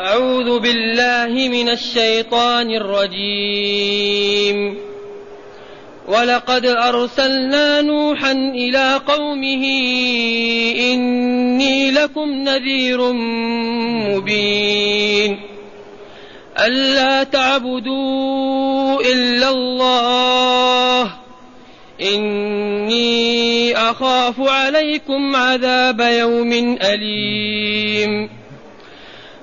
أعوذ بالله من الشيطان الرجيم. ولقد أرسلنا نوحا إلى قومه إني لكم نذير مبين. ألا تعبدوا إلا الله. إني أخاف عليكم عذاب يوم أليم.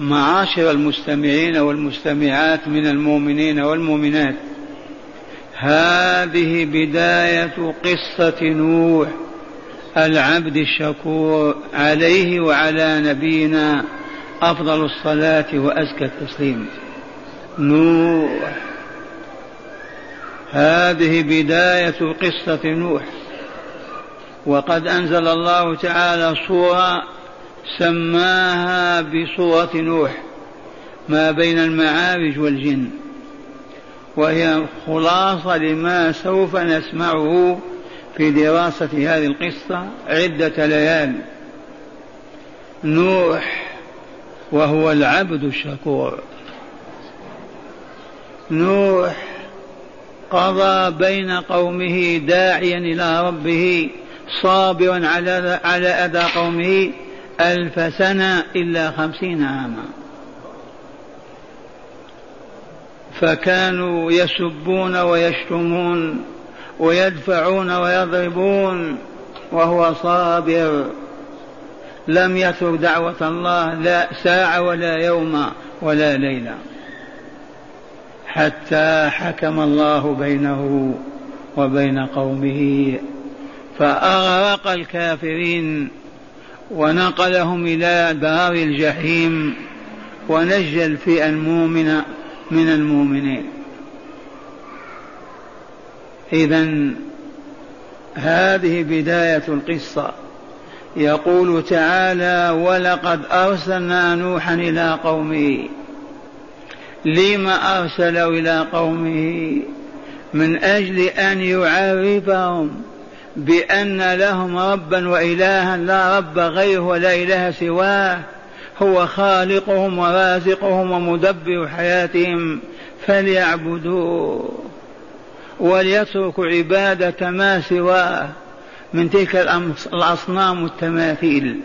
معاشر المستمعين والمستمعات من المؤمنين والمؤمنات. هذه بداية قصة نوح العبد الشكور عليه وعلى نبينا أفضل الصلاة وأزكى التسليم. نوح. هذه بداية قصة نوح. وقد أنزل الله تعالى صورة سماها بصورة نوح ما بين المعارج والجن وهي خلاصة لما سوف نسمعه في دراسة هذه القصة عدة ليال. نوح وهو العبد الشكور. نوح قضى بين قومه داعيا إلى ربه صابرا على على أذى قومه ألف سنة إلا خمسين عاما. فكانوا يسبون ويشتمون ويدفعون ويضربون وهو صابر. لم يترك دعوة الله لا ساعة ولا يوم ولا ليلة حتى حكم الله بينه وبين قومه فأغرق الكافرين. ونقلهم إلى دار الجحيم ونجى الفئة المؤمنة من المؤمنين. إذا هذه بداية القصة. يقول تعالى ولقد أرسلنا نوحا إلى قومه. لما أرسلوا إلى قومه؟ من أجل أن يعرفهم. بأن لهم ربا وإلها لا رب غيره ولا إله سواه هو خالقهم ورازقهم ومدبر حياتهم فليعبدوه وليتركوا عبادة ما سواه من تلك الأصنام والتماثيل.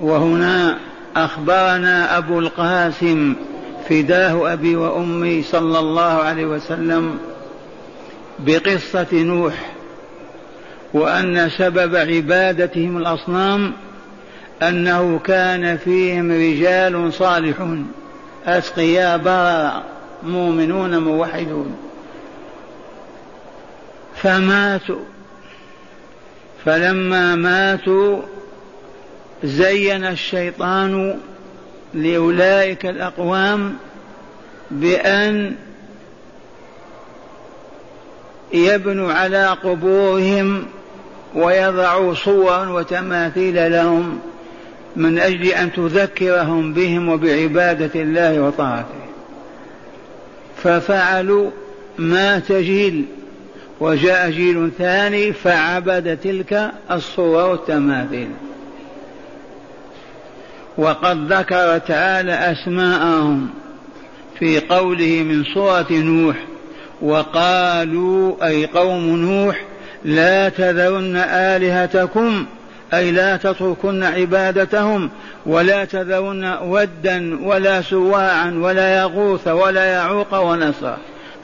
وهنا أخبرنا أبو القاسم فداه أبي وأمي صلى الله عليه وسلم بقصة نوح وأن سبب عبادتهم الأصنام أنه كان فيهم رجال صالحون أتقياء برا مؤمنون موحدون. فماتوا. فلما ماتوا زين الشيطان لأولئك الأقوام بأن يبنوا على قبورهم ويضعوا صورا وتماثيل لهم من أجل أن تذكرهم بهم وبعبادة الله وطاعته. ففعلوا مات جيل وجاء جيل ثاني فعبد تلك الصور والتماثيل. وقد ذكر تعالى أسماءهم في قوله من سورة نوح وقالوا أي قوم نوح لا تذرن آلهتكم أي لا تتركن عبادتهم ولا تذرن ودا ولا سواعا ولا يغوث ولا يعوق ونصر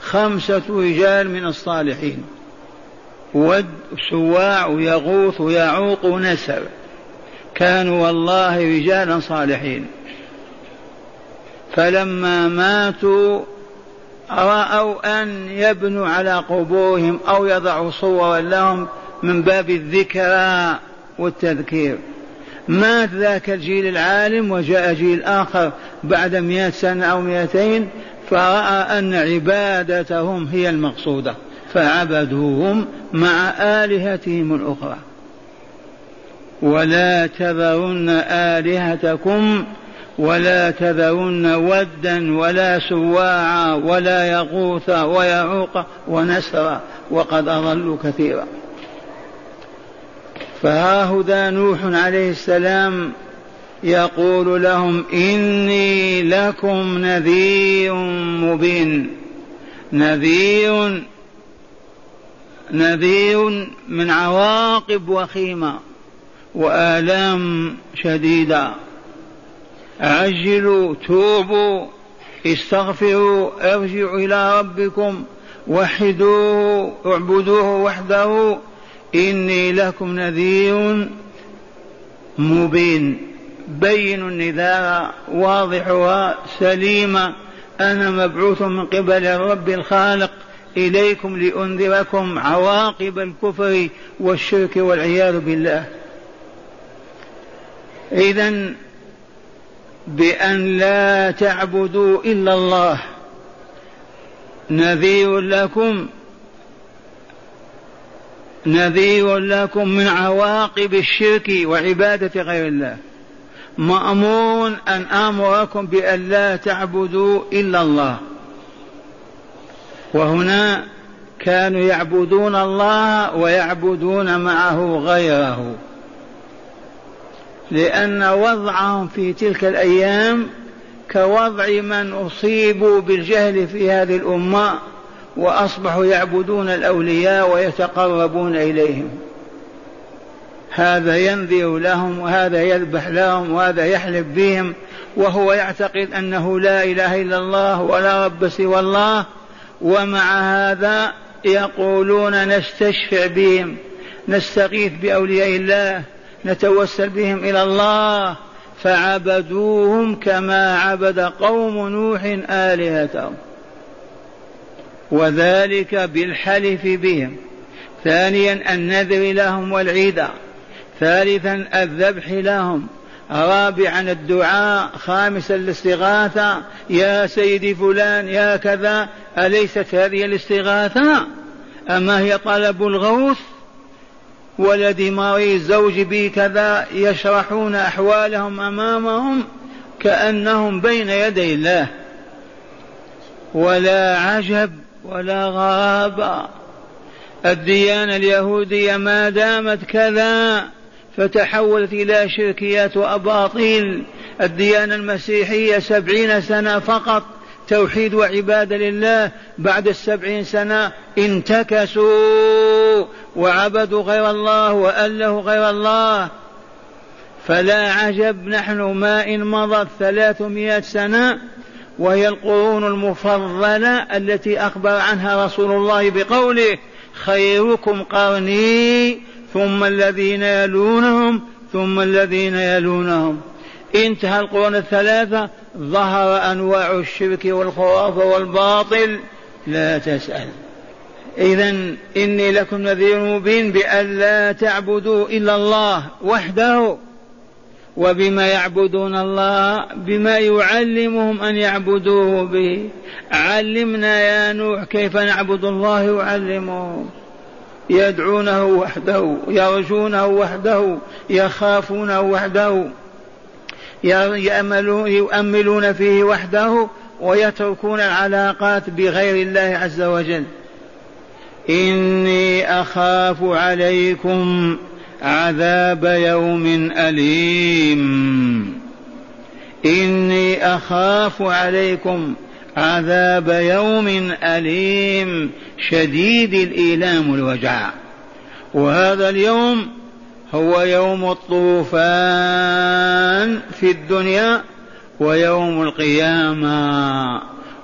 خمسة رجال من الصالحين ود سواع يغوث يعوق ونسر كانوا والله رجالا صالحين. فلما ماتوا رأوا أن يبنوا على قبورهم أو يضعوا صورا لهم من باب الذكرى والتذكير. مات ذاك الجيل العالم وجاء جيل آخر بعد مئة سنة أو مئتين فرأى أن عبادتهم هي المقصودة فعبدوهم مع آلهتهم الأخرى. ولا تذرن آلهتكم ولا تذرن ودا ولا سواعا ولا يغوث ويعوق ونسرا وقد أضلوا كثيرا. فها نوح عليه السلام يقول لهم إني لكم نذير مبين. نذير نذير من عواقب وخيمة. وآلام شديدة. عجلوا توبوا استغفروا ارجعوا إلى ربكم وحدوه اعبدوه وحده. إني لكم نذير مبين. بين النذار واضحها سليمة. أنا مبعوث من قبل الرب الخالق. إليكم لأنذركم عواقب الكفر والشرك والعياذ بالله. إذا بأن لا تعبدوا إلا الله. نذير لكم نذير لكم من عواقب الشرك وعبادة غير الله. مأمور أن آمركم بأن لا تعبدوا إلا الله. وهنا كانوا يعبدون الله ويعبدون معه غيره. لأن وضعهم في تلك الأيام كوضع من أصيبوا بالجهل في هذه الأمة وأصبحوا يعبدون الأولياء ويتقربون إليهم. هذا ينذر لهم وهذا يذبح لهم وهذا يحلف بهم وهو يعتقد أنه لا إله إلا الله ولا رب سوى الله ومع هذا يقولون نستشفع بهم نستغيث بأولياء الله نتوسل بهم إلى الله فعبدوهم كما عبد قوم نوح آلهتهم. وذلك بالحلف بهم. ثانيا النذر لهم والعيد. ثالثا الذبح لهم. رابعا الدعاء. خامسا الاستغاثة. يا سيدي فلان يا كذا. أليست هذه الاستغاثة؟ أما هي طلب الغوث؟ ولدي مريض زوجي بي كذا يشرحون أحوالهم أمامهم كأنهم بين يدي الله. ولا عجب ولا غرابة. الديانة اليهودية ما دامت كذا فتحولت إلى شركيات وأباطيل. الديانة المسيحية سبعين سنة فقط توحيد وعبادة لله. بعد السبعين سنة انتكسوا. وعبدوا غير الله وأله غير الله. فلا عجب نحن ما إن مضت ثلاثمائة سنة وهي القرون المفضلة التي أخبر عنها رسول الله بقوله خيركم قرني ثم الذين يلونهم ثم الذين يلونهم. انتهى القرون الثلاثة ظهر أنواع الشرك والخرافة والباطل. لا تسأل. إذا إني لكم نذير مبين بأن لا تعبدوا إلا الله وحده وبما يعبدون الله بما يعلمهم أن يعبدوه به. علمنا يا نوح كيف نعبد الله يعلمهم يدعونه وحده يرجونه وحده يخافونه وحده يؤملون فيه وحده ويتركون العلاقات بغير الله عز وجل. إني أخاف عليكم عذاب يوم أليم. إني أخاف عليكم عذاب يوم أليم. شديد الإيلام والوجع وهذا اليوم هو يوم الطوفان في الدنيا ويوم القيامة.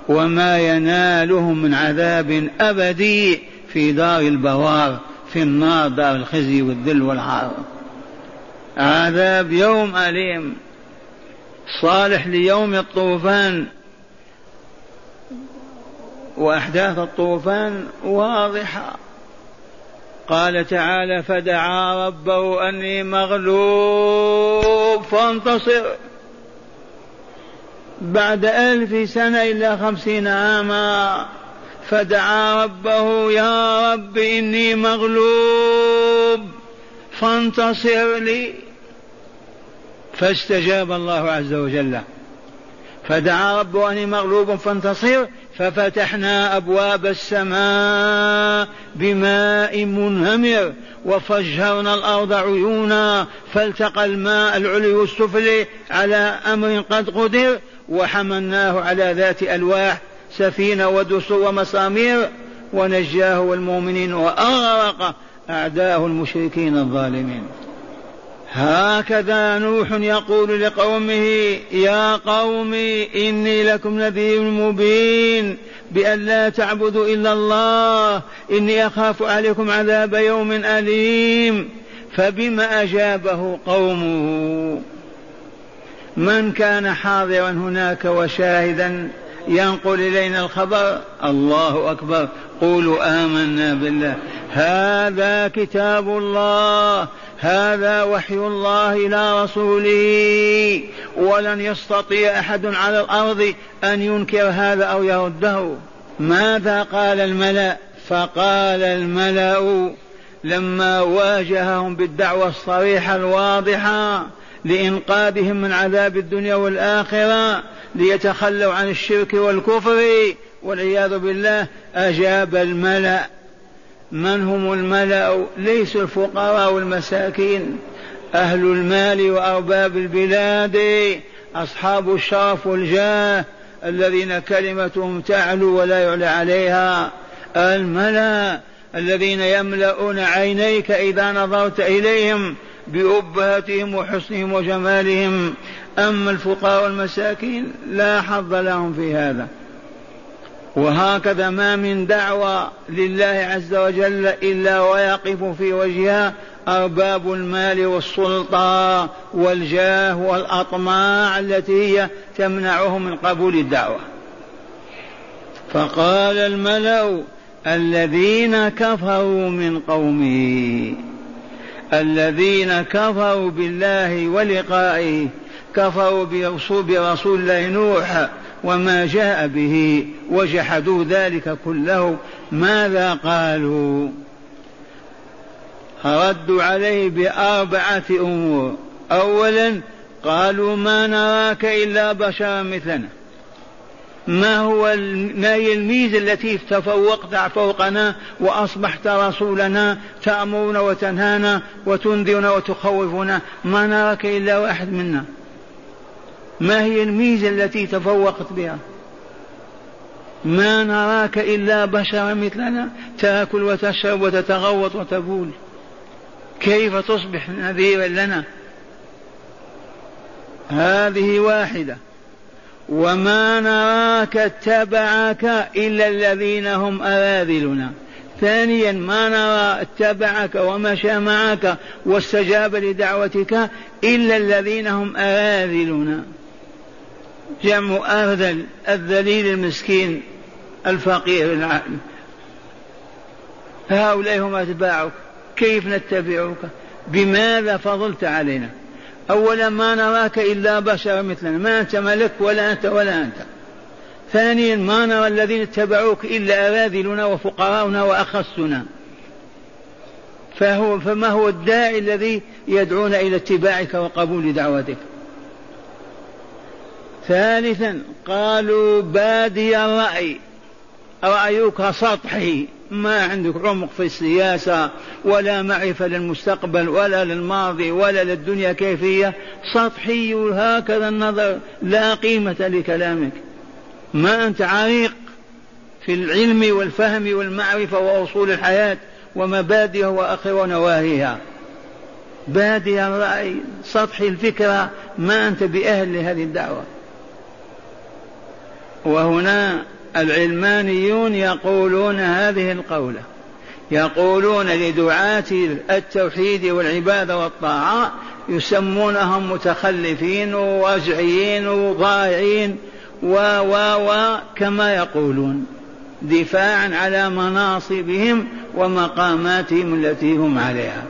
وما ينالهم من عذاب أبدي في دار البوار في النار دار الخزي والذل والعار. عذاب يوم أليم صالح ليوم الطوفان. وأحداث الطوفان واضحة. قال تعالى فدعا ربه أني مغلوب فانتصر. بعد ألف سنة إلا خمسين عاما فدعا ربه يا رب إني مغلوب فانتصر لي. فاستجاب الله عز وجل. فدعا ربه أني مغلوب فانتصر. ففتحنا أبواب السماء بماء منهمر وفجرنا الأرض عيونا فالتقى الماء العلي والسفلي على أمر قد قدر وحملناه على ذات ألواح. سفينة ودسر ومسامير ونجاه والمؤمنين وأغرق أعداه المشركين الظالمين. هكذا نوح يقول لقومه يا قوم إني لكم نذير مبين بأن لا تعبدوا إلا الله إني أخاف عليكم عذاب يوم أليم. فبما أجابه قومه من كان حاضرا هناك وشاهدا ينقل إلينا الخبر؟ الله أكبر. قولوا آمنا بالله. هذا كتاب الله. هذا وحي الله إلى رسوله. ولن يستطيع أحد على الأرض أن ينكر هذا أو يرده. ماذا قال الملأ؟ فقال الملأ لما واجههم بالدعوة الصريحة الواضحة لإنقاذهم من عذاب الدنيا والآخرة ليتخلوا عن الشرك والكفر والعياذ بالله أجاب الملأ. من هم الملأ؟ ليسوا الفقراء والمساكين. أهل المال وأرباب البلاد أصحاب الشرف والجاه الذين كلمتهم تعلو ولا يعلى عليها. الملأ الذين يملؤون عينيك إذا نظرت إليهم بأبهتهم وحسنهم وجمالهم. أما الفقراء والمساكين لا حظ لهم في هذا. وهكذا ما من دعوة لله عز وجل إلا ويقف في وجهها أرباب المال والسلطة والجاه والأطماع التي هي تمنعهم من قبول الدعوة. فقال الملأ الذين كفروا من قومه الذين كفروا بالله ولقائه كفروا برسول, الله نوح وما جاء به وجحدوا ذلك كله ماذا قالوا؟ ردوا عليه بأربعة أمور. أولا قالوا ما نراك إلا بشرا مثلنا. ما هو ما هي الميزة التي تفوقت فوقنا وأصبحت رسولنا تأمرنا وتنهانا وتنذرنا وتخوفنا؟ ما نراك إلا واحد منا. ما هي الميزة التي تفوقت بها؟ ما نراك إلا بشرا مثلنا تأكل وتشرب وتتغوط وتبول. كيف تصبح نذيرا لنا؟ هذه واحدة. وما نراك اتبعك إلا الذين هم أراذلنا ثانيا ما نرى اتبعك ومشى معك واستجاب لدعوتك إلا الذين هم أراذلنا جمع أرذل الذليل المسكين الفقير العالم هؤلاء هم أتباعك. كيف نتبعك؟ بماذا فضلت علينا؟ أولا ما نراك إلا بشر مثلنا ما أنت ملك ولا أنت ولا أنت. ثانيا ما نرى الذين اتبعوك إلا أراذلنا وفقراؤنا وأخصنا. فهو فما هو الداعي الذي يدعونا إلى اتباعك وقبول دعوتك؟ ثالثا قالوا بادي الرأي رأيك سطحي. ما عندك عمق في السياسة ولا معرفة للمستقبل ولا للماضي ولا للدنيا كيفية. سطحي هكذا النظر لا قيمة لكلامك. ما أنت عريق في العلم والفهم والمعرفة وأصول الحياة ومبادئها وآخر ونواهيها. بادي الرأي سطحي الفكرة ما أنت بأهل لهذه الدعوة. وهنا العلمانيون يقولون هذه القولة. يقولون لدعاة التوحيد والعبادة والطاعة يسمونهم متخلفين ووجعيين وضائعين و و و كما يقولون. دفاعا على مناصبهم ومقاماتهم التي هم عليها.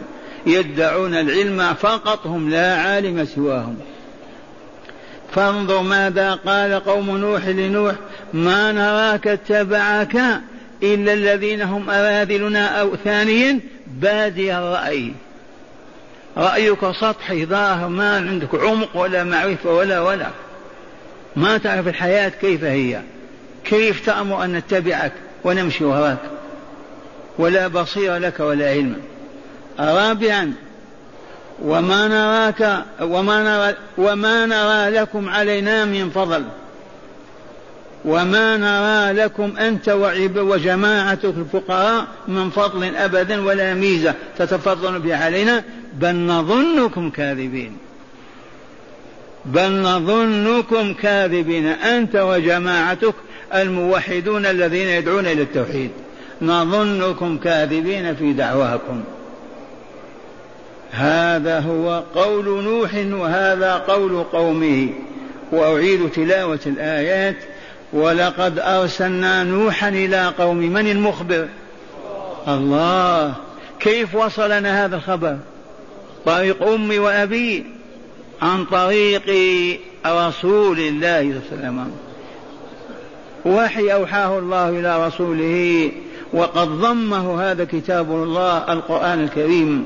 يدعون العلم فقط هم لا عالم سواهم. فانظر ماذا قال قوم نوح لنوح ما نراك اتبعك إلا الذين هم أراذلنا أو ثانيا بادي الرأي. رأيك سطحي ظاهر ما عندك عمق ولا معرفة ولا ولا. ما تعرف الحياة كيف هي. كيف تأمر أن نتبعك ونمشي وراك. ولا بصير لك ولا علم. رابعا وما نراك وما نرى وما نرى لكم علينا من فضل. وما نرى لكم أنت وجماعتك الفقراء من فضل أبدا ولا ميزة تتفضل بها علينا؟ بل نظنكم كاذبين. بل نظنكم كاذبين. أنت وجماعتك الموحدون الذين يدعون إلى التوحيد. نظنكم كاذبين في دعواكم. هذا هو قول نوح وهذا قول قومه. وأعيد تلاوة الآيات ولقد أرسلنا نوحا إلى قوم من المخبر؟ الله. كيف وصلنا هذا الخبر؟ طريق أمي وأبي. عن طريق رسول الله صلى الله عليه وسلم. وحي أوحاه الله إلى رسوله. وقد ضمه هذا كتاب الله القرآن الكريم.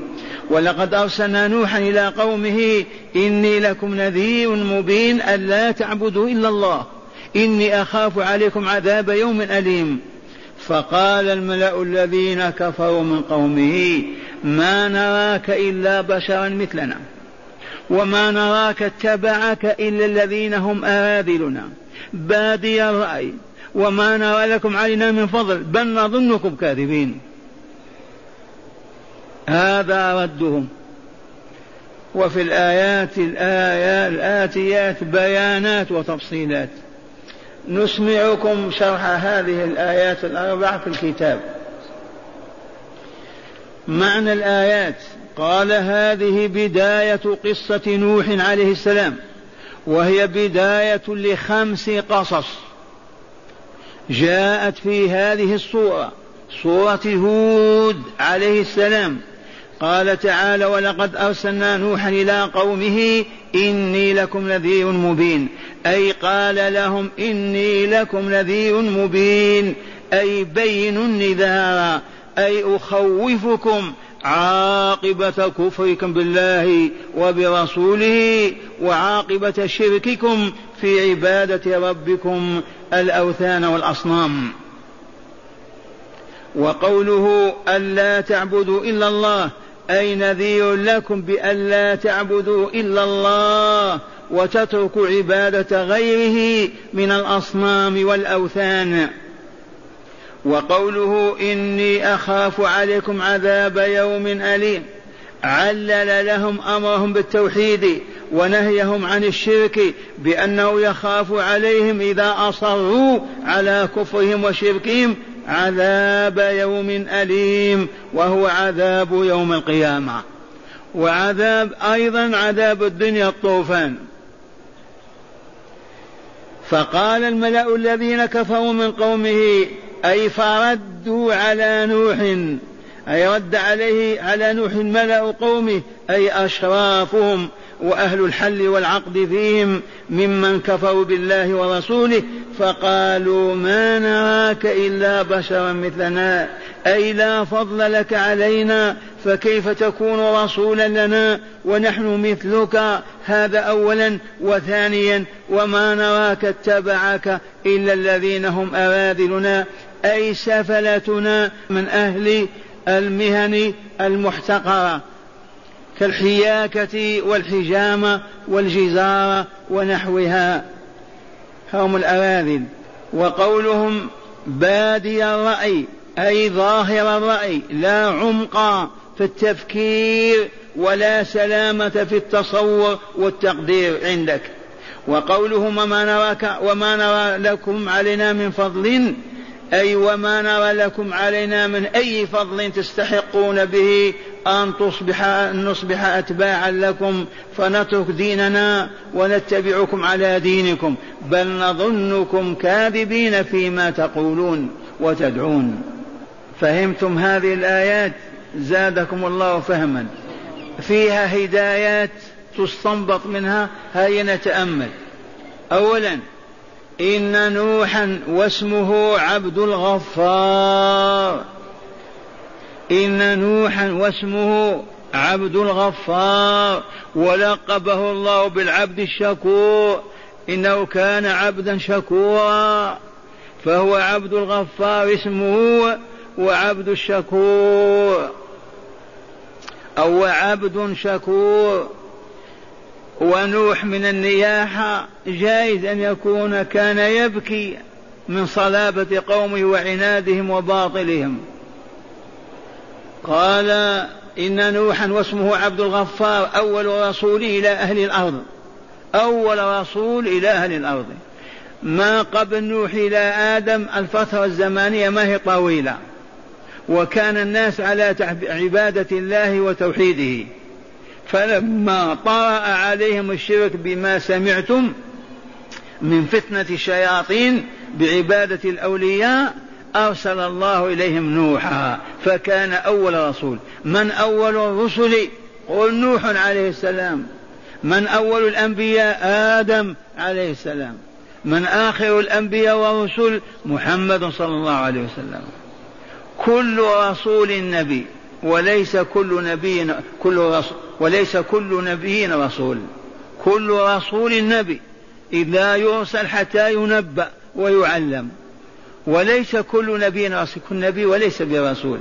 ولقد أرسلنا نوحا إلى قومه إني لكم نذير مبين ألا تعبدوا إلا الله. إني أخاف عليكم عذاب يوم أليم. فقال الملأ الذين كفروا من قومه ما نراك إلا بشرا مثلنا وما نراك اتبعك إلا الذين هم أراذلنا. بادي الرأي وما نرى لكم علينا من فضل بل نظنكم كاذبين. هذا ردهم. وفي الآيات الآيات الآتيات بيانات وتفصيلات. نسمعكم شرح هذه الآيات الأربع في الكتاب. معنى الآيات قال هذه بداية قصة نوح عليه السلام وهي بداية لخمس قصص جاءت في هذه الصورة صورة هود عليه السلام. قال تعالى ولقد أرسلنا نوحا إلى قومه إني لكم نذير مبين. أي قال لهم إني لكم نذير مبين. أي بين النذار. أي أخوفكم عاقبة كفركم بالله وبرسوله وعاقبة شرككم في عبادة ربكم الأوثان والأصنام. وقوله ألا تعبدوا إلا الله أي نذير لكم بألا تعبدوا إلا الله وتتركوا عبادة غيره من الأصنام والأوثان. وقوله إني أخاف عليكم عذاب يوم أليم. علل لهم أمرهم بالتوحيد ونهيهم عن الشرك بأنه يخاف عليهم إذا أصروا على كفرهم وشركهم عذاب يوم أليم وهو عذاب يوم القيامة. وعذاب أيضا عذاب الدنيا الطوفان. فقال الملأ الذين كفروا من قومه أي فردوا على نوح أي رد عليه على نوح ملأ قومه أي أشرافهم وأهل الحل والعقد فيهم ممن كفروا بالله ورسوله فقالوا ما نراك إلا بشرا مثلنا أي لا فضل لك علينا فكيف تكون رسولا لنا ونحن مثلك؟ هذا أولا وثانيا وما نراك اتبعك إلا الذين هم أراذلنا أي سفلتنا من أهل المهن المحتقرة. كالحياكة والحجامة والجزارة ونحوها. هم الأراذل. وقولهم بادي الرأي أي ظاهر الرأي لا عمق في التفكير ولا سلامة في التصور والتقدير عندك. وقولهم وما نراك وما نرى لكم علينا من فضل أي وما نرى لكم علينا من أي فضل تستحقون به أن تصبح أن نصبح أتباعا لكم فنترك ديننا ونتبعكم على دينكم بل نظنكم كاذبين فيما تقولون وتدعون. فهمتم هذه الآيات؟ زادكم الله فهما. فيها هدايات تستنبط منها؟ هيا نتأمل. أولا إن نوحا واسمه عبد الغفار. إن نوحا واسمه عبد الغفار ولقبه الله بالعبد الشكور. إنه كان عبدا شكورا. فهو عبد الغفار اسمه وعبد الشكور. أو عبد شكور. ونوح من النياحة جائز أن يكون كان يبكي من صلابة قومه وعنادهم وباطلهم. قال إن نوحا واسمه عبد الغفار أول رسول إلى أهل الأرض. أول رسول إلى أهل الأرض. ما قبل نوح إلى آدم الفترة الزمانية ما هي طويلة. وكان الناس على عبادة الله وتوحيده. فلما طرأ عليهم الشرك بما سمعتم من فتنة الشياطين بعبادة الأولياء أرسل الله إليهم نوحا فكان أول رسول. من أول الرسل؟ قل نوح عليه السلام. من أول الأنبياء؟ آدم عليه السلام. من آخر الأنبياء والرسل؟ محمد صلى الله عليه وسلم. كل رسول نبي وليس كل نبي كل رسول وليس كل نبي رسول. كل رسول نبي. إذا يرسل حتى ينبأ ويعلم. وليس كل نبي رسول كل نبي وليس برسول.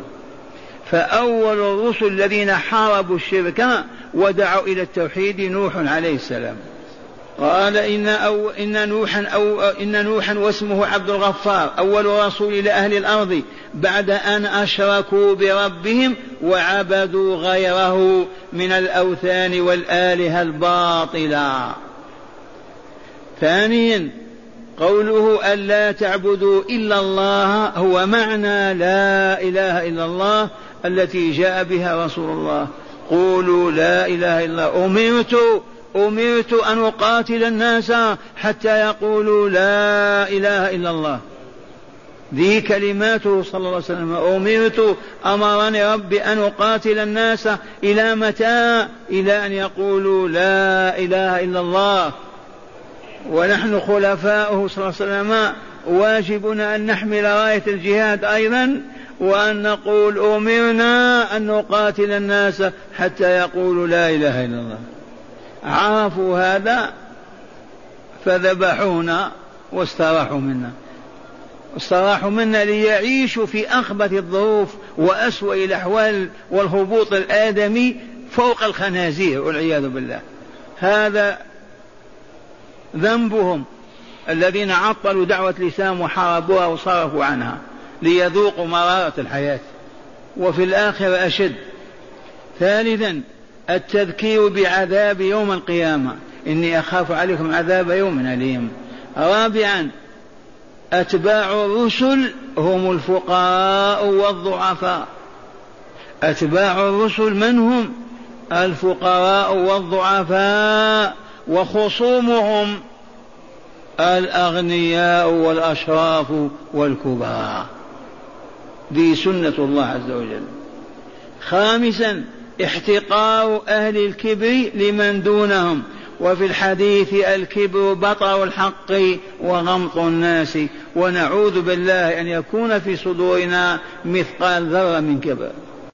فأول الرسل الذين حاربوا الشرك ودعوا إلى التوحيد نوح عليه السلام. قال إن أو إن نوحا أو إن نوحا واسمه عبد الغفار أول رسول إلى أهل الأرض بعد أن أشركوا بربهم وعبدوا غيره من الأوثان والآلهة الباطلة. ثانيا قوله ألا تعبدوا إلا الله هو معنى لا إله إلا الله التي جاء بها رسول الله. قولوا لا إله إلا الله. أمرت أمرت أن أقاتل الناس حتى يقولوا لا إله إلا الله. ذي كلماته صلى الله عليه وسلم. أمرت أمرني ربي أن أقاتل الناس إلى متى؟ إلى أن يقولوا لا إله إلا الله. ونحن خلفاؤه صلى الله عليه وسلم واجبنا أن نحمل راية الجهاد أيضا وأن نقول أمرنا أن نقاتل الناس حتى يقولوا لا إله إلا الله. عرفوا هذا فذبحونا واستراحوا منا. استراحوا منا ليعيشوا في أخبث الظروف وأسوأ الأحوال والهبوط الآدمي فوق الخنازير والعياذ بالله. هذا ذنبهم الذين عطلوا دعوة الإسلام وحاربوها وصرفوا عنها ليذوقوا مرارة الحياة. وفي الآخرة أشد. ثالثا التذكير بعذاب يوم القيامة. إني أخاف عليكم عذاب يوم أليم. رابعا أتباع الرسل هم الفقراء والضعفاء. أتباع الرسل من هم؟ الفقراء والضعفاء. وخصومهم الأغنياء والأشراف والكبار. دي سنة الله عز وجل. خامسا احتقار أهل الكبر لمن دونهم. وفي الحديث الكبر بطر الحق وغمط الناس. ونعوذ بالله أن يكون في صدورنا مثقال ذرة من كبر.